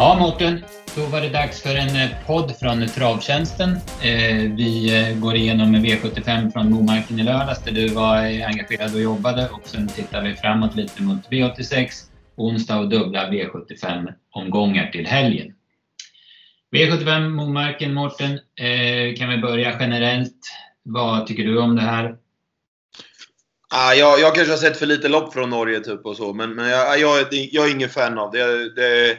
Ja, Mårten. Då var det dags för en eh, podd från Travtjänsten. Eh, vi eh, går igenom V75 från Momarken i lördags där du var engagerad och jobbade och sen tittar vi framåt lite mot V86, onsdag och dubbla V75-omgångar till helgen. V75 Momarken, Mårten. Kan vi börja generellt? Vad tycker du om det här? Ah, jag, jag kanske har sett för lite lopp från Norge typ och så, men, men jag, jag, jag är ingen fan av det. det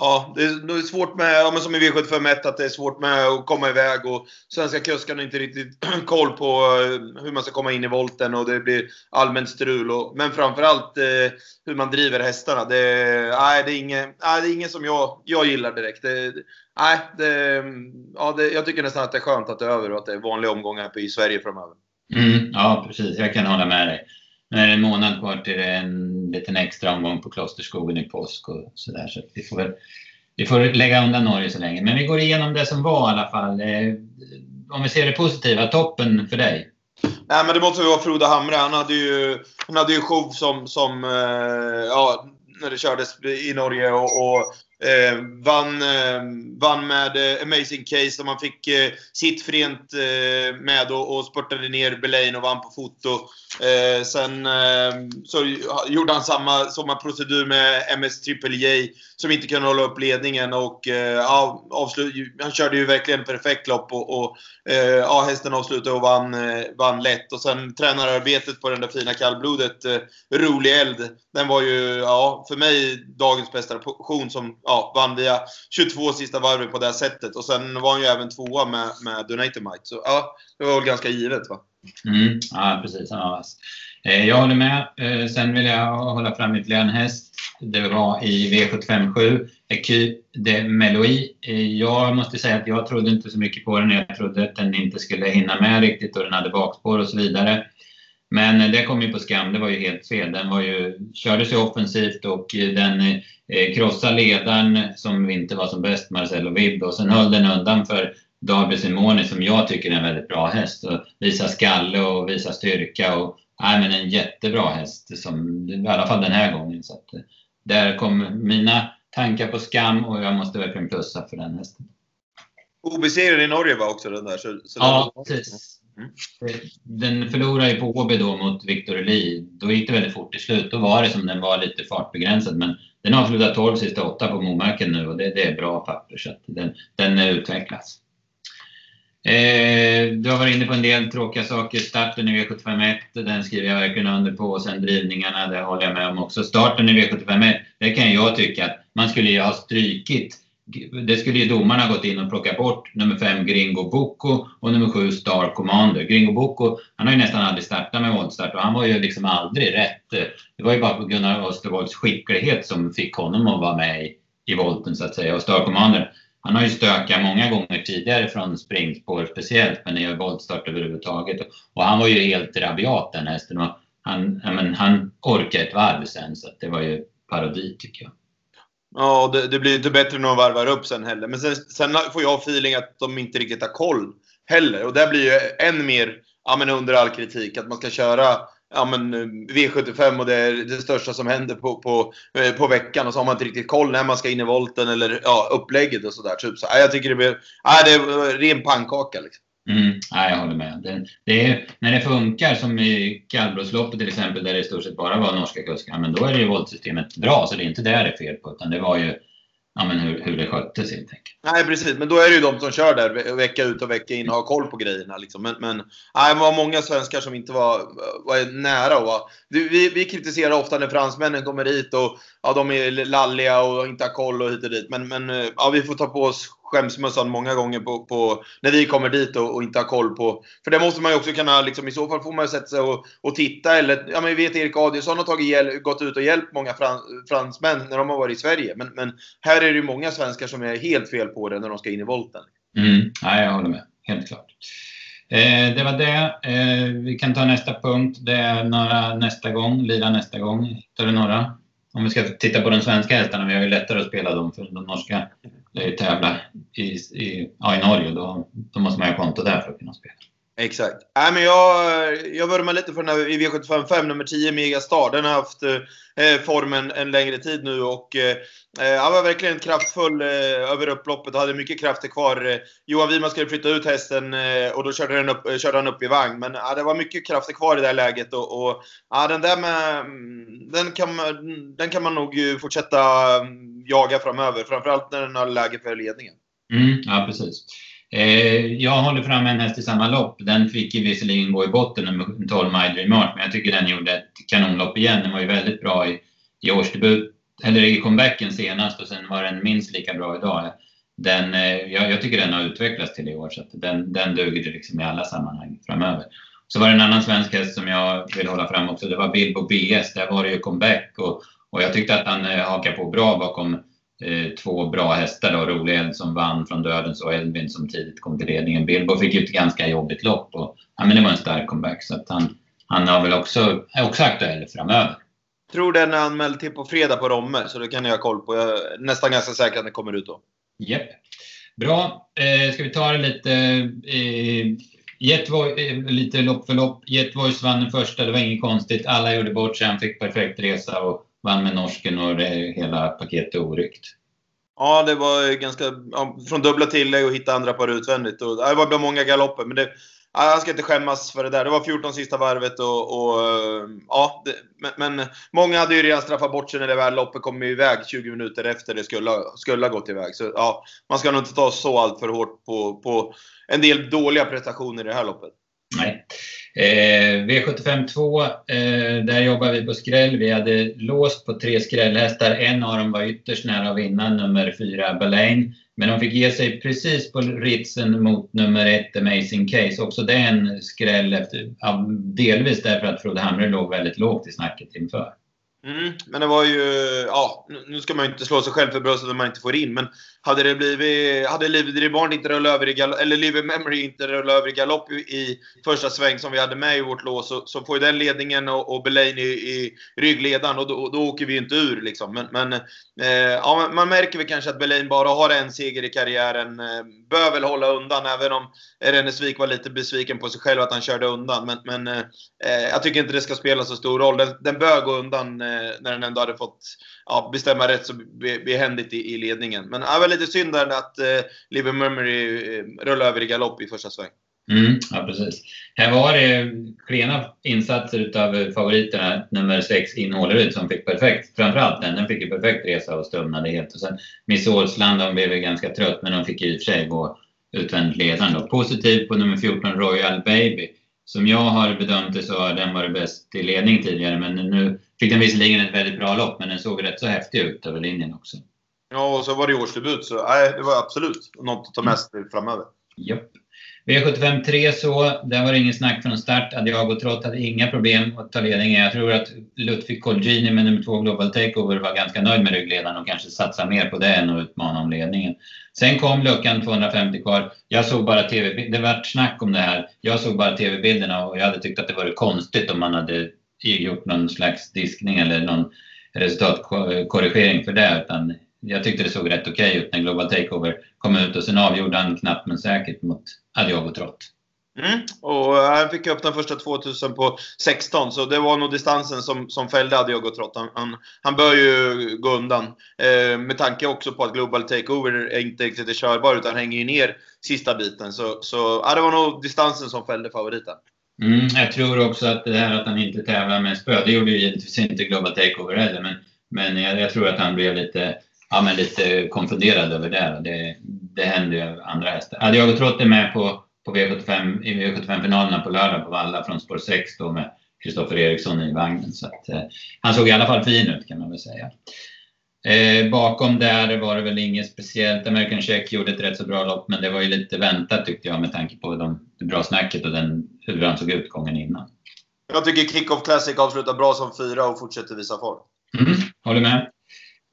Ja, det är, svårt med, ja, men som i V751, att det är svårt med att komma iväg och svenska kuskarna har inte riktigt koll på eh, hur man ska komma in i volten och det blir allmänt strul. Och, men framförallt eh, hur man driver hästarna. Det, nej, det, är inget, nej, det är inget som jag, jag gillar direkt. Det, nej, det, ja, det, jag tycker nästan att det är skönt att det är över och att det är vanliga omgångar i Sverige framöver. Mm, ja, precis. Jag kan hålla med dig. Nu är det en månad kvar till en liten extra omgång på Klosterskogen i påsk och sådär. Så vi får väl vi får lägga undan Norge så länge. Men vi går igenom det som var i alla fall. Eh, om vi ser det positiva, toppen för dig? Nej, men det måste vara Frode Hamre. Han hade ju, han hade ju show som, som eh, ja, när det kördes i Norge och, och Eh, vann, eh, vann med eh, Amazing Case som man fick eh, sitt frent eh, med och, och spurtade ner Belaine och vann på foto. Eh, sen eh, så gjorde han samma, samma procedur med MS Triple J som inte kunde hålla upp ledningen och eh, ja, avslut, han körde ju verkligen perfekt lopp och, och eh, ja, hästen avslutade och vann, eh, vann lätt. Och sen tränararbetet på den där fina kallblodet, Rolig Eld, den var ju ja, för mig dagens bästa position. som ja, vann via 22 sista varvet på det sättet. Och sen var han ju även tvåa med, med Donatomite. Så ja, det var väl ganska givet va? Mm, ja, precis. Ja, alltså. eh, jag håller med. Eh, sen vill jag hålla fram ytterligare en häst. Det var i V757, Ecu de Meloi. Eh, jag måste säga att jag trodde inte så mycket på den. Jag trodde att den inte skulle hinna med riktigt och den hade bakspår och så vidare. Men det kom ju på skam, det var ju helt fel. Den var ju, kördes ju offensivt och den eh, krossade ledaren som inte var som bäst, Marcelo Vibb. Och sen höll den undan för Darby Simoni som jag tycker är en väldigt bra häst. Och visar skalle och visar styrka. Och, nej, men en jättebra häst, som, i alla fall den här gången. Så att, där kom mina tankar på skam och jag måste verkligen plussa för den hästen. Obesegrad i Norge var också den där. Så, så ja, precis. Mm. Den förlorade ju på Åby då mot Victor Lee. Då gick det väldigt fort till slut. Då var det som den var lite fartbegränsad. Men den har avslutat 12 sista 8 på Momarken nu och det, det, är bra papper. Så den, den utvecklas. Eh, du har varit inne på en del tråkiga saker. Starten i V751, den skriver jag verkligen under på. Och sen drivningarna, det håller jag med om också. Starten i V751, det kan jag tycka att man skulle ju ha strykit det skulle ju domarna gått in och plockat bort nummer fem Gringo Boko och nummer sju Star Commander. Gringo Boko, han har ju nästan aldrig startat med voltstart och han var ju liksom aldrig rätt. Det var ju bara på Gunnar Östervolds skicklighet som fick honom att vara med i, i volten så att säga. Och Star Commander, han har ju stökat många gånger tidigare från springspår speciellt, men i voltstart överhuvudtaget. Och han var ju helt rabiat den hästen. Och han, men, han orkade ett varv sen så det var ju parodi tycker jag. Ja, det, det, blir inte bättre när de varvar upp sen heller. Men sen, sen får jag feeling att de inte riktigt har koll heller. Och det blir ju än mer ja, men under all kritik. Att man ska köra ja, men, eh, V75 och det är det största som händer på, på, eh, på veckan. Och så har man inte riktigt koll när man ska in i volten eller ja, upplägget och sådär. Typ. Så, ja, jag tycker det blir ja, det är ren pannkaka. Liksom. Mm, nej, jag håller med. Det, det är, när det funkar, som i kallblodsloppet till exempel, där det i stort sett bara var norska kuskar, men då är det ju voltsystemet bra, så det är inte där det är fel på, utan det var ju ja, men hur, hur det sköttes helt enkelt. Nej, precis. Men då är det ju de som kör där vecka ut och vecka in och har koll på grejerna. Liksom. Men, men nej, det var många svenskar som inte var, var nära. Och, vi, vi kritiserar ofta när fransmännen kommer hit och ja, de är lalliga och inte har koll och hit och dit. Men, men ja, vi får ta på oss skämsmössan många gånger på, på, när vi kommer dit och, och, inte har koll på. För det måste man ju också kunna, liksom, i så fall får man ju sätta sig och, och titta. Eller, ja, men vi vet Erik Adielsson har tagit gått ut och hjälpt många frans, fransmän när de har varit i Sverige. Men, men här är det ju många svenskar som är helt fel på det när de ska in i volten. Mm. Ja, jag håller med. Helt klart. Eh, det var det. Eh, vi kan ta nästa punkt. Det är några nästa gång. Lira nästa gång. Hittar du några? Om vi ska titta på de svenska hästarna, vi har ju lättare att spela dem för de norska lär ju tävla i, i, ja, i Norge. Då, då måste man ha konto där för att kunna spela. Exakt. Äh, men jag, jag vurmar lite för den här i V755 nummer 10 Megastar. Den har haft eh, formen en längre tid nu och eh, eh han var verkligen kraftfull eh, över upploppet och hade mycket krafter kvar. Eh, Johan Wiman skulle flytta ut hästen eh, och då körde, den upp, eh, körde han upp i vagn. Men eh, det var mycket krafter kvar i det här läget och, och eh, den där med, mm, den kan, den kan man nog fortsätta mm, jaga framöver. Framförallt när den har läge för ledningen. Mm, ja, precis. Eh, jag håller fram en häst i samma lopp. Den fick ju visserligen gå i botten, nummer 12 My Dream Art, men jag tycker den gjorde ett kanonlopp igen. Den var ju väldigt bra i, i årsdebut, eller i comebacken senast och sen var den minst lika bra idag. Den, eh, jag, jag, tycker den har utvecklats till i år, så den, den duger liksom i alla sammanhang framöver. Så var det en annan svensk häst som jag vill hålla fram också. Det var Bilbo BS. Där var det ju comeback och, och jag tyckte att han eh, hakade på bra bakom två bra hästar då, Rolig som vann från Dödens och Edvin som tidigt kom till ledningen. Bilbo fick ju ett ganska jobbigt lopp och ja, men det var en stark comeback så att han, han har väl också, är också aktuell framöver. Tror den är anmäld till på fredag på Romme, så det kan ni ha koll på. Jag är nästan ganska säker att den kommer ut då. Japp. Yep. Bra. Eh, ska vi ta det lite, eh, Jetvoice, eh, lite lopp för lopp. Jetvoice vann den första, det var inget konstigt. Alla gjorde bort sig, han fick perfekt resa och vann med norsken och det, hela paketet oryckt. Ja, det var ganska... Ja, från dubbla tillägg och hitta andra par utvändigt. Och, det var många galopper, men det, han ska inte skämmas för det där. Det var 14 sista varvet och... och ja, det, men, men, många hade ju redan straffat bort sig när det väl loppet kom iväg 20 minuter efter det skulle, skulle ha gått iväg. Så ja, man ska nog inte ta så allt för hårt på, på en del dåliga prestationer i det här loppet. Eh, V75 2, eh, där jobbar vi på skräll. Vi hade låst på tre skrällhästar. En av dem var ytterst nära att vinna, nummer fyra Belaine. Men de fick ge sig precis på ritsen mot nummer ett Amazing Case. Också det en skräll, efter, ja, delvis därför att Frode Hamre låg väldigt lågt i snacket inför. Mm, men det var ju, ja, nu ska man ju inte slå sig själv för bröstet om man inte får in, men hade det blivit, hade Livet Reborn inte rullat över i galopp, eller Livet Memory inte rullat över i galopp i första sväng som vi hade med i vårt lås, så, så får ju den ledningen och, och Belaine i, i ryggledaren och då, då åker vi inte ur liksom. Men, men eh, ja, man märker väl kanske att Belaine bara har en seger i karriären. Eh, bör väl hålla undan, även om Rennesvik var lite besviken på sig själv att han körde undan. Men, men eh, eh jag tycker inte det ska spela så stor roll. Den, den bör gå undan eh, Eh, när den ändå hade fått ja, bestämma rätt så behändigt i, i ledningen. Men ja, var lite synd där att eh, Liver Murmury eh, rullade över i galopp i första sväng. Mm, ja, precis. Här var det klena insatser utav favoriterna. Nummer 6, Inhålerud, som fick perfekt. Framförallt den. Den fick ju perfekt resa och stumnade helt. Och sen Miss Åsland, de blev ganska trött, men de fick i och för sig gå utvändigt ledande. Positiv Positivt på nummer 14, Royal Baby. Som jag har bedömt det så har den varit bäst i ledning tidigare, men nu fick den visserligen ett väldigt bra lopp, men den såg rätt så häftig ut över linjen också. Ja, och så var det årsdebut, så nej, det var absolut något att ta med sig framöver. Japp. V75 3 så, där var det ingen snack från start. Adiago Trott hade inga problem att ta ledningen. Jag tror att Lutfi Colgjini med nummer 2 Global Takeover var ganska nöjd med ryggledaren och kanske satsar mer på det än att utmana om ledningen. Sen kom luckan 250 kvar. Jag såg bara TV, det vart snack om det här. Jag såg bara TV-bilderna och jag hade tyckt att det var konstigt om man hade gjort någon slags diskning eller någon resultatkorrigering för det. Utan jag tyckte det såg rätt okej okay ut när Global Takeover kom ut och sen avgjorde han knappt men säkert mot Adiago Trott. Mm. Och eh, han fick upp den första 2000 på 16, så det var nog distansen som, som fällde Adiago Trott. Han, han, han, bör ju gå undan. Eh, med tanke också på att Global Takeover inte riktigt är körbar utan hänger ju ner sista biten. Så, så ja, det var nog distansen som fällde favoriten. Mm, jag tror också att det här att han inte tävlar med spö, det gjorde ju givetvis inte Global Takeover heller, men, men jag, jag tror att han blev lite ja, men lite konfunderad över det. Det, det händer ju andra hästar. Hade jag trott det med på, på V75, i V75-finalerna på lördag på Valla från spår 6 då med Kristoffer Eriksson i vagnen. Så att, eh, han såg i alla fall fin ut kan man väl säga. Eh, bakom där var det väl inget speciellt. American Check gjorde ett rätt så bra lopp, men det var ju lite väntat tyckte jag med tanke på de, det bra snacket och den, hur han såg ut gången innan. Jag tycker Kick-Off Classic avslutar bra som fyra och fortsätter visa form. Mm, håller med.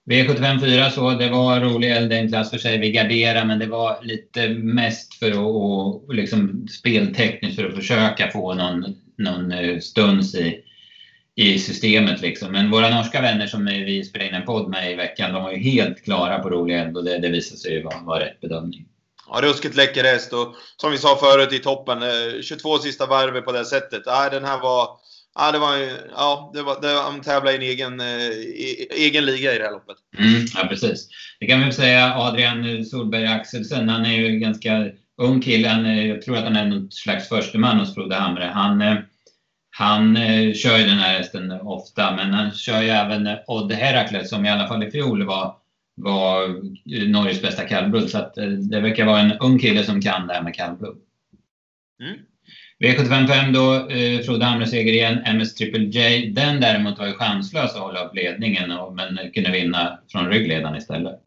V75 4 så, det var rolig eld, en klass för sig. Vi garderade, men det var lite mest för att och, liksom speltekniskt för att försöka få någon, någon eh, stuns i, i systemet. Liksom. Men våra norska vänner som vi spelade in en podd med i veckan, de var ju helt klara på rolig eld och det, det visade sig ju vara, vara rätt bedömning. Ja, ruskigt läcker häst och som vi sa förut i toppen, 22 sista varvet på det sättet. Ja, den här var, ja, det var, ja, det var, det var, de tävlade i en egen, i, egen liga i det här loppet. Mm, ja, precis. Det kan vi säga Adrian Solberg Axelsen, han är ju ganska ung kille. Han, jag tror att han är någon slags försteman hos Frode Hamre. Han, han kör ju den här hästen ofta, men han kör ju även Odd Herakles som i alla fall i fjol var var Norges bästa kallblod. Så att det verkar vara en ung kille som kan det här med kallblod. Mm. V755 då, eh, Frode Hamre seger igen, MS Triple J. Den däremot var ju chanslös att hålla upp ledningen och, men kunde vinna från ryggledaren istället.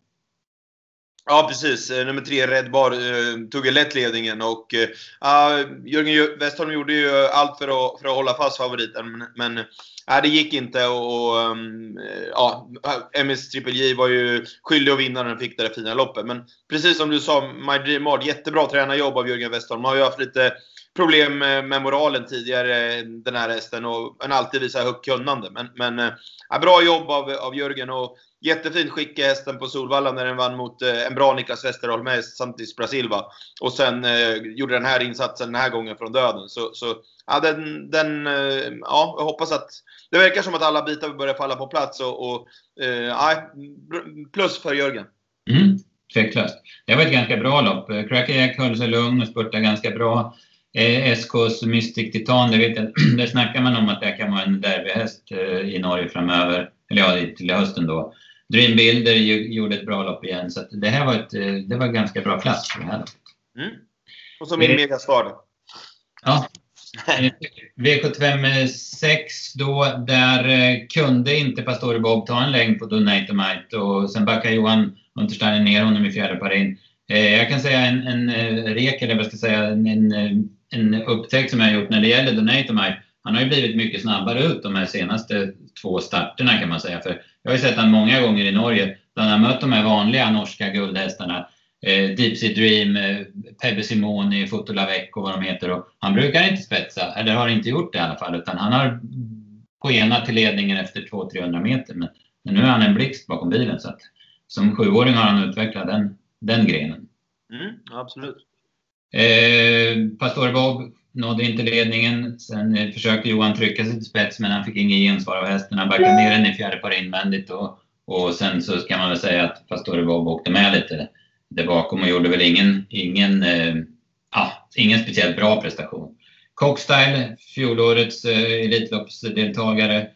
Ja, precis. Eh, nummer tre, Red Bar, eh, tog ju lätt ledningen och uh, Jörgen Westholm gjorde ju allt för att, för att hålla fast favoriten. Men, men uh, det gick inte och um, ja, MS Triple J var ju skyldig att vinna när den fick det där fina loppet. Men precis som du sa, My Dream Art, jättebra tränarjobb av Jörgen Westholm. Han har ju haft lite problem med moralen tidigare, den här hästen, och han alltid visat högt kunnande. Men, men ja, bra jobb av, av Jörgen. och Jättefint skick i hästen på Solvalla när den vann mot eh, en bra Niklas Westerholm med Santis Brasilva. Och sen eh, gjorde den här insatsen den här gången från döden. Så, så ja, den, den, eh, ja, jag hoppas att det verkar som att alla bitar börjar falla på plats. Och, och eh, plus för Jörgen. Mm, tveklöst. Det var ett ganska bra lopp. Cracky höll sig lugn och spurtade ganska bra. Eh, SKs Mystic Titan, det, vet jag, där snackar man om att det kan vara en derbyhäst eh, i Norge framöver. Eller ja, till hösten då. Dream Builder gjorde ett bra lopp igen. Så det här var ett eh, det var ganska bra plats för det här loppet. Mm. Och så min megastar. Ja. V75 6 då, där eh, kunde inte Pastore Bob ta en längd på Donatomite och sen backade Johan Untersteiner ner honom i fjärde parin. Eh, jag kan säga en, en rek, eller vad ska jag säga, en, en, en upptäckt som jag gjort när det gäller Donatomite. Han har ju blivit mycket snabbare ut de här senaste två starterna kan man säga. För jag har ju sett honom många gånger i Norge. Då han har mött de här vanliga norska guldhästarna. Eh, Deep Sea Dream, eh, Pebbe Simoni, Fotolavec och vad de heter. Och han brukar inte spetsa, eller har inte gjort det i alla fall. Utan han har skenat till ledningen efter 200-300 meter. Men, men, nu är han en blixt bakom bilen. Så att, som sjuåring har han utvecklat den, den grenen. Mm, absolut. Eh, Pastor Bob nådde inte ledningen. Sen eh, försökte Johan trycka sig till spets men han fick inget gensvar av hästen. Han backade ner den i fjärde par invändigt och, och sen så kan man väl säga att Pastore Bob åkte med lite där bakom och gjorde väl ingen, ingen, eh, ah, ingen speciellt bra prestation. Cockstyle, fjolårets eh, Elitloppsdeltagare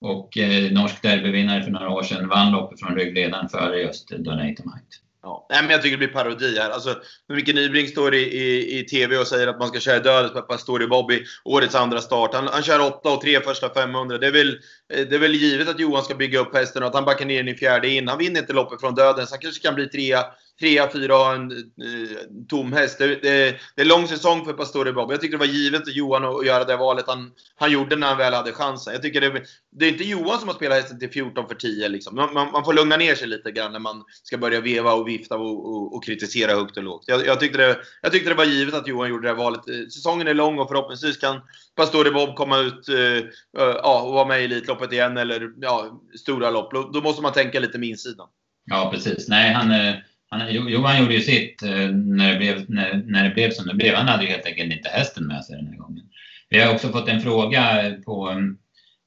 och eh, norsk derbyvinnare för några år sedan, vann loppet från ryggledaren före just Donatomite. Ja. Nej, men jag tycker det blir parodi här. Alltså, Micke Nybring står i, i, i TV och säger att man ska köra dödens står i Bobby, årets andra start. Han, han kör 8 och 3 första 500. Det är, väl, det är väl givet att Johan ska bygga upp hästen och att han backar ner den i fjärde in. Han vinner inte loppet från döden, så han kanske kan bli trea trea, fyra och en eh, tom häst. Det, det, det, är lång säsong för Pastore Bob. Jag tycker det var givet för Johan att göra det valet han, han gjorde när han väl hade chansen. Jag tycker det, det är inte Johan som har spelat hästen till 14 för 10. Liksom. Man, man, man, får lugna ner sig lite grann när man ska börja veva och vifta och, och, och kritisera högt och lågt. Jag, jag, tyckte det, jag tyckte det var givet att Johan gjorde det valet. Eh, säsongen är lång och förhoppningsvis kan Pastore Bob komma ut uh, ja, och vara med i Elitloppet igen eller ja, stora lopp. Då, då måste man tänka lite med insidan. Ja, precis. Nej, han han, Johan gjorde ju sitt eh, när det, blev, när, när det blev som det blev. Han hade ju helt enkelt inte hästen med sig den här gången. Vi har också fått en fråga på,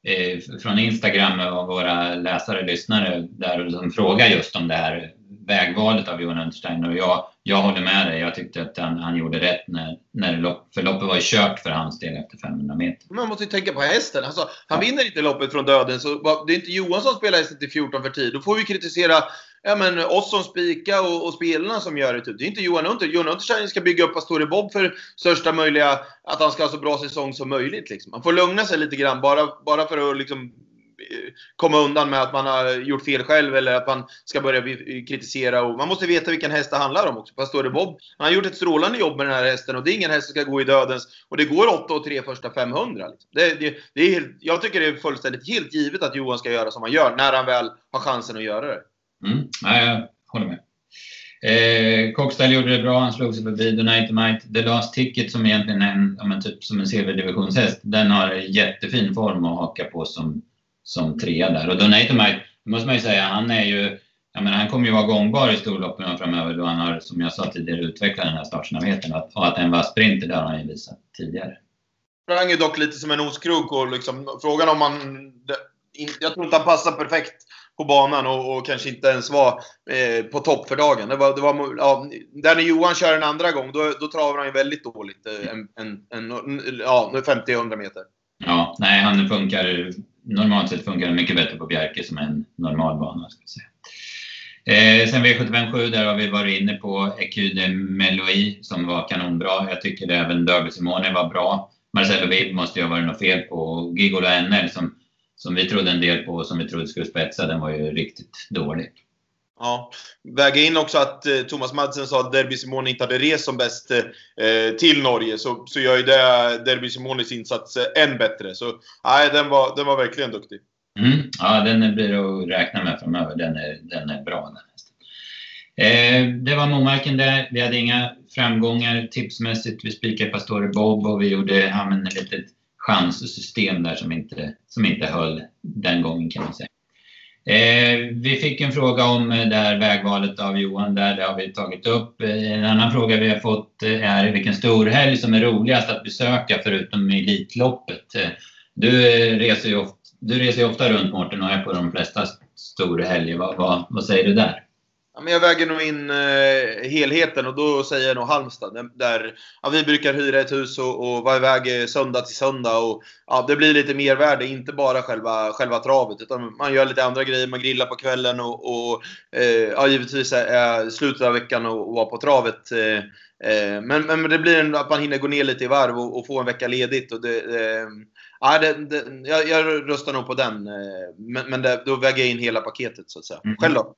eh, från Instagram av våra läsare och lyssnare där de frågar just om det här vägvalet av Johan Untersteiner. Och jag, jag håller med dig. Jag tyckte att han, han gjorde rätt när, när lopp, för loppet var kört för hans del efter 500 meter. Man måste ju tänka på hästen. Alltså, han ja. vinner inte loppet från döden. Så det är inte Johan som spelar hästen till 14 för tid. Då får vi kritisera ja, men, oss som spika och, och spelarna som gör det. Typ. Det är inte Johan Unter. Johan Untersteiner ska bygga upp Pastore Bob för största möjliga, att han ska ha så bra säsong som möjligt. Liksom. Man får lugna sig lite grann bara, bara för att liksom, komma undan med att man har gjort fel själv eller att man ska börja kritisera. Och man måste veta vilken häst det handlar om också. Pastore Bob, han har gjort ett strålande jobb med den här hästen och det är ingen häst som ska gå i dödens. Och det går 8 och 3 första 500. Liksom. Det, det, det är helt, jag tycker det är fullständigt helt givet att Johan ska göra som han gör när han väl har chansen att göra det. Mm. Ja, jag håller med. Eh, Cockstyle gjorde det bra, han slog sig förbi Donatomite. The Last Ticket som egentligen är en, ja, typ som en silverdivisionshäst, den har jättefin form att haka på som, som trea där. Och Donatomite, måste man ju säga, han är ju jag menar, han kommer ju vara gångbar i storloppen framöver då han har, som jag sa tidigare, utvecklat den här startsnabbheten. Och att en var sprinter, det har han ju visat tidigare. Sprang ju dock lite som en oskrok och liksom, frågan om man... Jag tror inte han passar perfekt på banan och, och kanske inte ens var eh, på topp för dagen. Det var, det var, ja, där när Johan kör en andra gång, då, då travar han ju väldigt dåligt. Eh, en, en, en, ja, 50-100 meter. Ja, nej, han funkar... Normalt sett funkar den mycket bättre på Bjerke som en normal bana. Ska jag säga. Eh, sen V757, där har vi varit inne på Ecude Meloi som var kanonbra. Jag tycker även Derby Simone var bra. Marcelo Vib måste ju ha varit något fel på. Gigolo NL som som vi trodde en del på och som vi trodde skulle spetsa, den var ju riktigt dålig. Ja. Väga in också att eh, Thomas Madsen sa att Derby Simone inte hade rest som bäst eh, till Norge, så, så gör ju det Derby Simones insats eh, än bättre. Så nej, den var, den var verkligen duktig. Mm. Ja, den blir att räkna med framöver. Den är, den är bra. Den eh, det var Momarken där. Vi hade inga framgångar tipsmässigt. Vi spikade Pastore Bob och vi gjorde ja, men, ett litet chanssystem där som inte, som inte höll den gången kan man säga. Eh, vi fick en fråga om eh, det här vägvalet av Johan där, det har vi tagit upp. Eh, en annan fråga vi har fått eh, är vilken storhelg som är roligast att besöka förutom Elitloppet. Du reser ju ofta, du reser ju ofta runt Mårten och är på de flesta storhelger. Vad, vad, vad säger du där? Ja, men jag väger nog in eh, helheten och då säger jag nog Halmstad. Där, ja, vi brukar hyra ett hus och, och vara iväg söndag till söndag. Och, ja, det blir lite mervärde, inte bara själva, själva travet. Utan man gör lite andra grejer, man grillar på kvällen och, och eh, ja, givetvis är slutet av veckan och, och vara på travet. Eh, eh, men, men det blir en, att man hinner gå ner lite i varv och, och få en vecka ledigt. Och det, eh, ja, det, det, jag, jag röstar nog på den. Eh, men, men det, då väger jag in hela paketet så att säga. Mm. Själv då?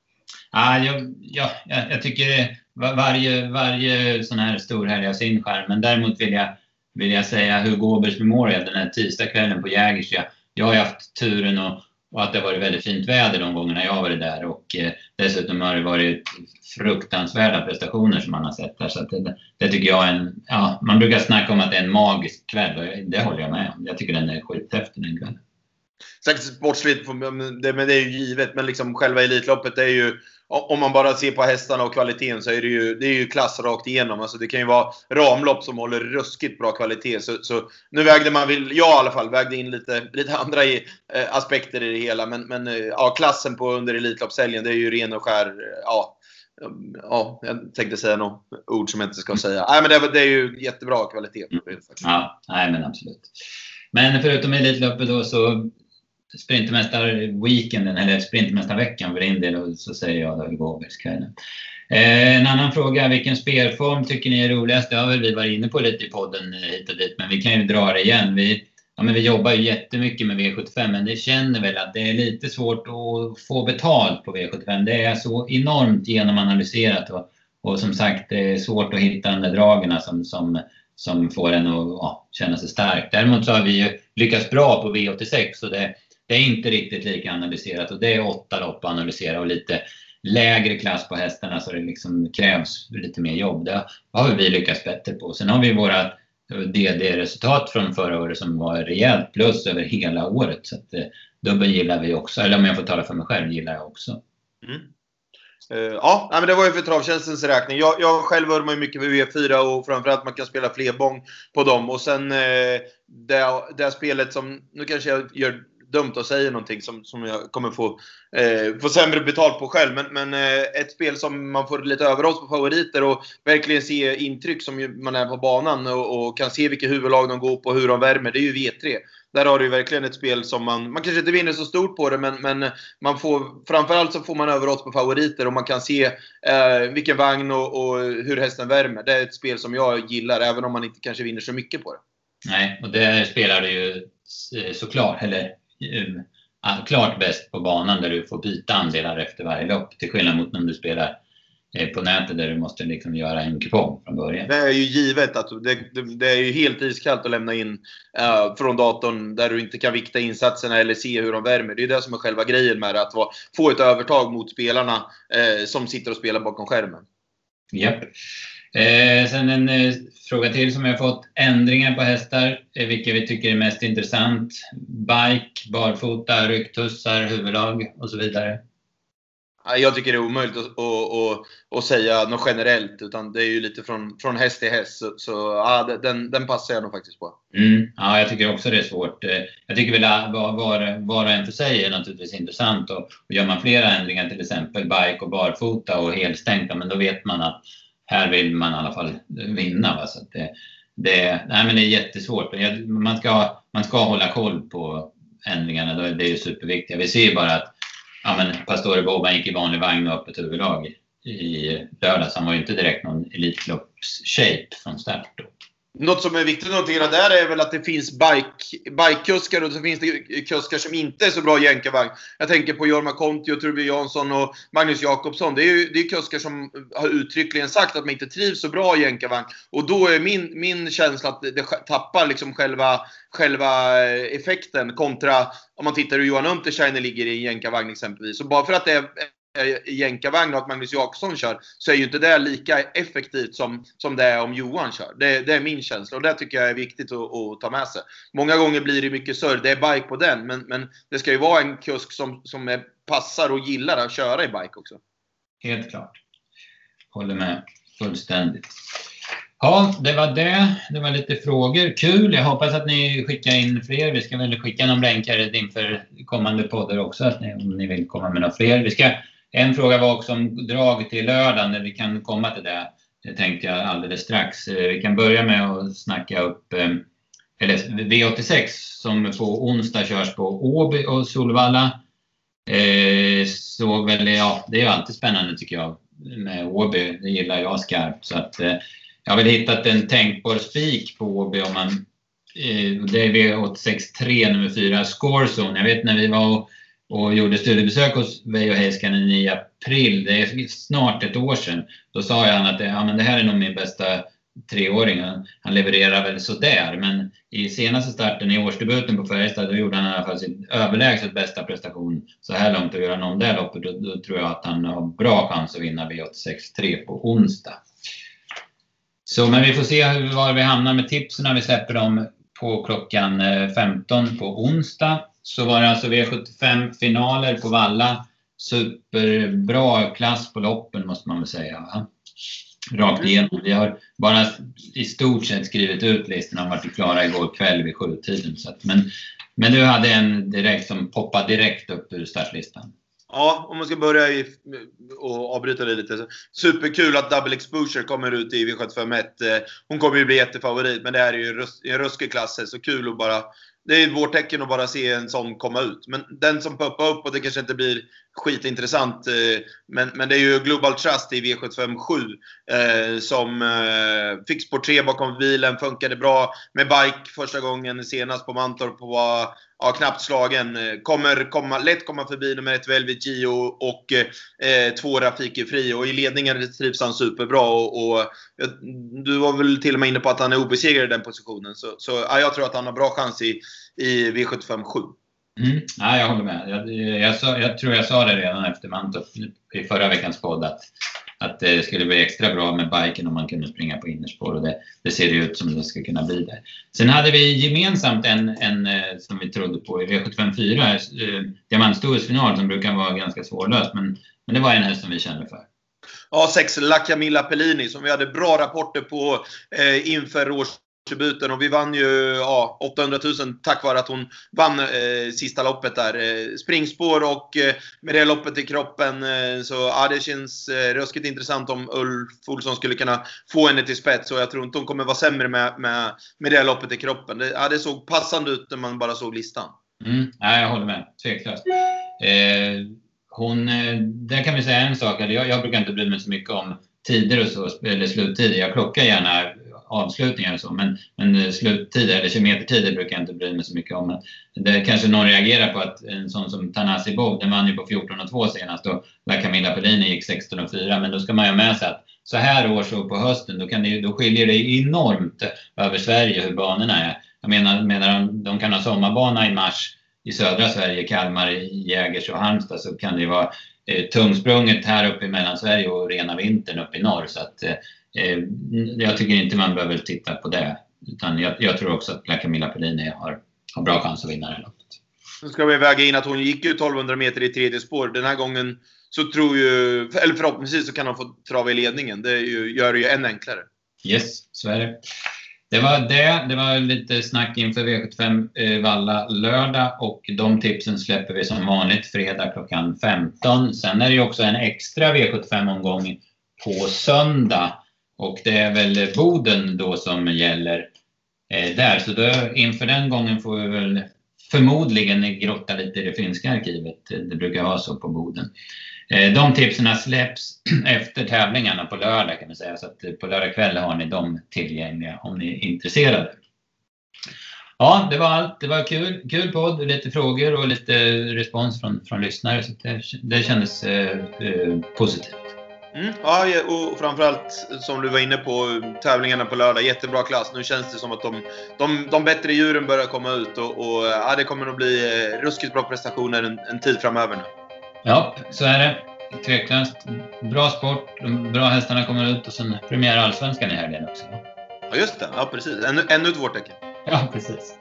Ja, jag, ja, jag tycker varje, varje sån här storhelg har sin skärm. Men däremot vill jag, vill jag säga Hugo Åbergs Memorial den här tisdagskvällen på Jägers, Jag har haft turen och, och att det har varit väldigt fint väder de gångerna jag har varit där. Och eh, dessutom har det varit fruktansvärda prestationer som man har sett där. Så det, det, tycker jag är en... Ja, man brukar snacka om att det är en magisk kväll och det håller jag med om. Jag tycker den är skithäftig den kvällen. Säkert sportsligt, men det är ju givet. Men liksom själva Elitloppet är ju om man bara ser på hästarna och kvaliteten så är det ju, det är ju klass rakt igenom. Alltså det kan ju vara ramlopp som håller ruskigt bra kvalitet. Så, så nu vägde man, jag i alla fall, vägde in lite, lite andra i, eh, aspekter i det hela. Men, men eh, ja, klassen på under Elitloppshelgen, det är ju ren och skär, ja. Ja, jag tänkte säga något ord som jag inte ska säga. Nej, men det, det är ju jättebra kvalitet. Ja, nej men absolut. Men förutom Elitloppet då så Sprintmästarweekenden, eller Sprintmästarveckan för din del, så säger jag då Gåbergskvällen. Eh, en annan fråga, vilken spelform tycker ni är roligast? Det har väl vi varit inne på lite i podden eh, hit och dit, men vi kan ju dra det igen. Vi, ja, men vi jobbar ju jättemycket med V75, men det känner väl att det är lite svårt att få betalt på V75. Det är så enormt genomanalyserat och, och som sagt, det är svårt att hitta de där dragen som, som, som får en att ja, känna sig stark. Däremot så har vi ju lyckats bra på V86 och det, det är inte riktigt lika analyserat och det är åtta lopp att analysera och lite lägre klass på hästarna så det liksom krävs lite mer jobb. Det har vi lyckats bättre på. Sen har vi våra DD-resultat från förra året som var rejält plus över hela året. Så att, eh, dubbel gillar vi också. Eller om jag får tala för mig själv gillar jag också. Mm. Uh, ja, men det var ju för travtjänstens räkning. Jag, jag själv vurmar ju mycket för V4 och framförallt man kan spela flerbång på dem. Och sen uh, det, det spelet som, nu kanske jag gör dumt att säga någonting som, som jag kommer få, eh, få sämre betalt på själv. Men, men eh, ett spel som man får lite överhålls på favoriter och verkligen se intryck som man är på banan och, och kan se vilka huvudlag de går på och hur de värmer. Det är ju V3. Där har du ju verkligen ett spel som man, man kanske inte vinner så stort på det, men, men man får, framförallt så får man överåt på favoriter och man kan se eh, vilken vagn och, och hur hästen värmer. Det är ett spel som jag gillar, även om man inte kanske vinner så mycket på det. Nej, och det spelar du ju eh, såklart, eller uh, klart bäst på banan där du får byta andelar efter varje lopp. Till skillnad mot om du spelar eh, på nätet där du måste liksom göra en kupong från början. Det är ju givet att det, det, det är ju helt iskallt att lämna in uh, från datorn där du inte kan vikta insatserna eller se hur de värmer. Det är det som är själva grejen med det, att få ett övertag mot spelarna uh, som sitter och spelar bakom skärmen. Japp. Eh, sen en eh, fråga till som har fått. Ändringar på hästar, eh, vilka vi tycker är mest intressant. Bike, barfota, rycktussar, huvudlag och så vidare. jag tycker det är omöjligt att, att, att, att, säga något generellt. Utan det är ju lite från, från häst till häst. Så, så ja, den, den passar jag nog faktiskt på. Mm, ja, jag tycker också det är svårt. Eh, jag tycker väl var, var, var och en för sig är naturligtvis intressant. Och, och gör man flera ändringar, till exempel bike och barfota och helstänkta, men då vet man att här vill man i alla fall vinna. Va? Så det, det, nej, men det är jättesvårt. Man ska, man ska hålla koll på ändringarna. Det är ju superviktigt. Vi ser bara att ja, men Pastore Boban gick i vanlig vagn och öppet huvudlag i lördags. Han var ju inte direkt någon Elitloppsshape från start. Då. Något som är viktigt att notera där är väl att det finns bike, bikekuskar och så finns det kuskar som inte är så bra i jänkarvagn. Jag tänker på Jorma Kontio, och Torbjörn Jansson och Magnus Jakobsson. Det är ju det är kuskar som har uttryckligen sagt att man inte trivs så bra i jänkarvagn. Och då är min, min känsla att det tappar liksom själva, själva eh, effekten kontra om man tittar hur Johan Untersteiner ligger i en jänkarvagn exempelvis. Så bara för att det är Eh, jänkarvagn och att Magnus Jakobsson kör, så är ju inte det lika effektivt som, som det är om Johan kör. Det, det är min känsla och det tycker jag är viktigt att, att, ta med sig. Många gånger blir det mycket surr, det är bike på den, men, men det ska ju vara en kusk som, som är, passar och gillar att köra i bike också. Helt klart. Håller med fullständigt. Ja, det var det. Det var lite frågor. Kul! Jag hoppas att ni skickar in fler. Vi ska väl skicka någon länkare inför kommande poddar också, att ni, om ni vill komma med några fler. Vi ska en fråga var också om drag till lördagen, när vi kan komma till det. Det tänkte jag alldeles strax. Eh, vi kan börja med att snacka upp eh, eller V86 som på onsdag körs på Åby och Solvalla. Eh, så väl, ja, det är alltid spännande tycker jag med Åby. Det gillar jag skarpt. Så att, jag har väl hittat en tänkbar spik på Åby om man det är V86 3 nummer 4, Scorezone. Jag vet när vi var och och gjorde studiebesök hos Veijo Heiskanen i april, det är snart ett år sedan. Då sa han att det, ja, men det här är nog min bästa treåring. Han levererar väl sådär, men i senaste starten i årsdebuten på Färjestad, då gjorde han i alla fall sin överlägset bästa prestation så här långt. Och gör han om det loppet, då, då, tror jag att han har bra chans att vinna V86.3 på onsdag. Så, men vi får se var vi hamnar med tipsen när vi släpper dem på klockan eh, 15 på onsdag så var det alltså V75-finaler på Valla. Superbra klass på loppen måste man väl säga. Va? Rakt mm. igenom. Vi har bara i stort sett skrivit ut listorna och varit klara igår kväll vid sjutiden. Så att, men, men du hade en direkt som poppade direkt upp ur startlistan. Ja, om man ska börja i, och avbryta det lite. Superkul att Double Exposure kommer ut i V751. Hon kommer ju bli jättefavorit, men det här är ju en ruskig klass. Så kul att bara det är vårt tecken att bara se en sån komma ut. Men den som poppar upp, och det kanske inte blir skitintressant, eh, men, men det är ju Global Trust i V757 eh, som eh, fick spår 3 bakom bilen, funkade bra med bike första gången senast på Mantorp och var ja, knappt slagen. Eh, kommer komma, lätt komma förbi nummer ett Velvet Gio och eh, två Rafiki Fri. Och i ledningen trivs han superbra. Och, och, du var väl till och med inne på att han är obesegrad i den positionen. Så, så ja, jag tror att han har bra chans i, i V75 7. Mm. Ja, jag håller med. Jag, jag, jag, jag, tror jag sa det redan efter Mantorp i förra veckans podd att att det skulle bli extra bra med biken om man kunde springa på innerspår och det, det ser det ut som det ska kunna bli där. Sen hade vi gemensamt en, en eh, som vi trodde på i V75 4, eh, diamantstorhetsfinal som brukar vara ganska svårlöst men, men det var en häst som vi kände för. Ja, sex La Camilla Pellini som vi hade bra rapporter på eh, inför års debuten och vi vann ju ja, 800 000 tack vare att hon vann eh, sista loppet där. Eh, springspår och eh, med det loppet i kroppen eh, så ja, det känns eh, ruskigt intressant om Ulf Olsson skulle kunna få henne till spets och jag tror inte hon kommer vara sämre med, med, med det loppet i kroppen. Det, ja, det såg passande ut när man bara såg listan. Mm, nej, jag håller med. Tveklöst. Eh, hon, eh, där kan vi säga en sak. Jag, jag brukar inte bry mig så mycket om tider och så, eller sluttider. Jag klockar gärna avslutningar och så. Men, men eh, sluttider eller kilometertider brukar jag inte bry mig så mycket om. det kanske någon reagerar på att en sån som Tanasi Bov, den vann ju på 14.2 senast och La Camilla Pellini gick 16.4. Men då ska man ju ha med sig att så här års och på hösten, då, kan det, då skiljer det enormt över Sverige hur banorna är. Jag menar, menar de, de kan ha sommarbana i mars i södra Sverige, Kalmar, Jägers och Halmstad, så kan det ju vara eh, tungsprunget här uppe i Mellansverige och rena vintern uppe i norr. Så att, eh, jag tycker inte man behöver titta på det. Utan jag, jag tror också att Camilla Pellini har, har bra chans att vinna det loppet. Nu ska vi väga in att hon gick ju 1200 meter i tredje spår. Den här gången så tror ju, eller förhoppningsvis så kan de få trava i ledningen. Det ju, gör det ju än enklare. Yes, så är det. Det var det. Det var lite snack inför V75 eh, Valla lördag och de tipsen släpper vi som vanligt fredag klockan 15. Sen är det ju också en extra V75-omgång på söndag och det är väl Boden då som gäller eh, där. Så då, inför den gången får vi väl förmodligen grotta lite i det finska arkivet. Det brukar vara så på Boden. Eh, de tipsen släpps efter tävlingarna på lördag kan man säga. Så att eh, på lördag kväll har ni dem tillgängliga om ni är intresserade. Ja, det var allt. Det var kul, kul podd, lite frågor och lite respons från, från lyssnare. Så det, det kändes eh, eh, positivt. Mm, ja, och framförallt som du var inne på, tävlingarna på lördag. Jättebra klass. Nu känns det som att de, de, de bättre djuren börjar komma ut och, och ja, det kommer nog bli eh, ruskigt bra prestationer en, en tid framöver nu. Ja, så är det. Tveklöst. Bra sport, de bra hästarna kommer ut och sen premiär Allsvenskan i helgen också. Ja, just det. Ja, precis. Ännu, ännu ett vårtecken. Ja, precis.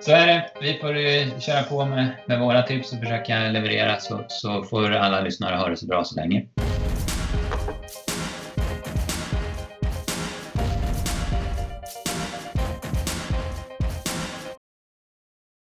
Så är det. Vi får köra på med, med våra tips och försöka leverera så, så får alla lyssnare ha det så bra så länge.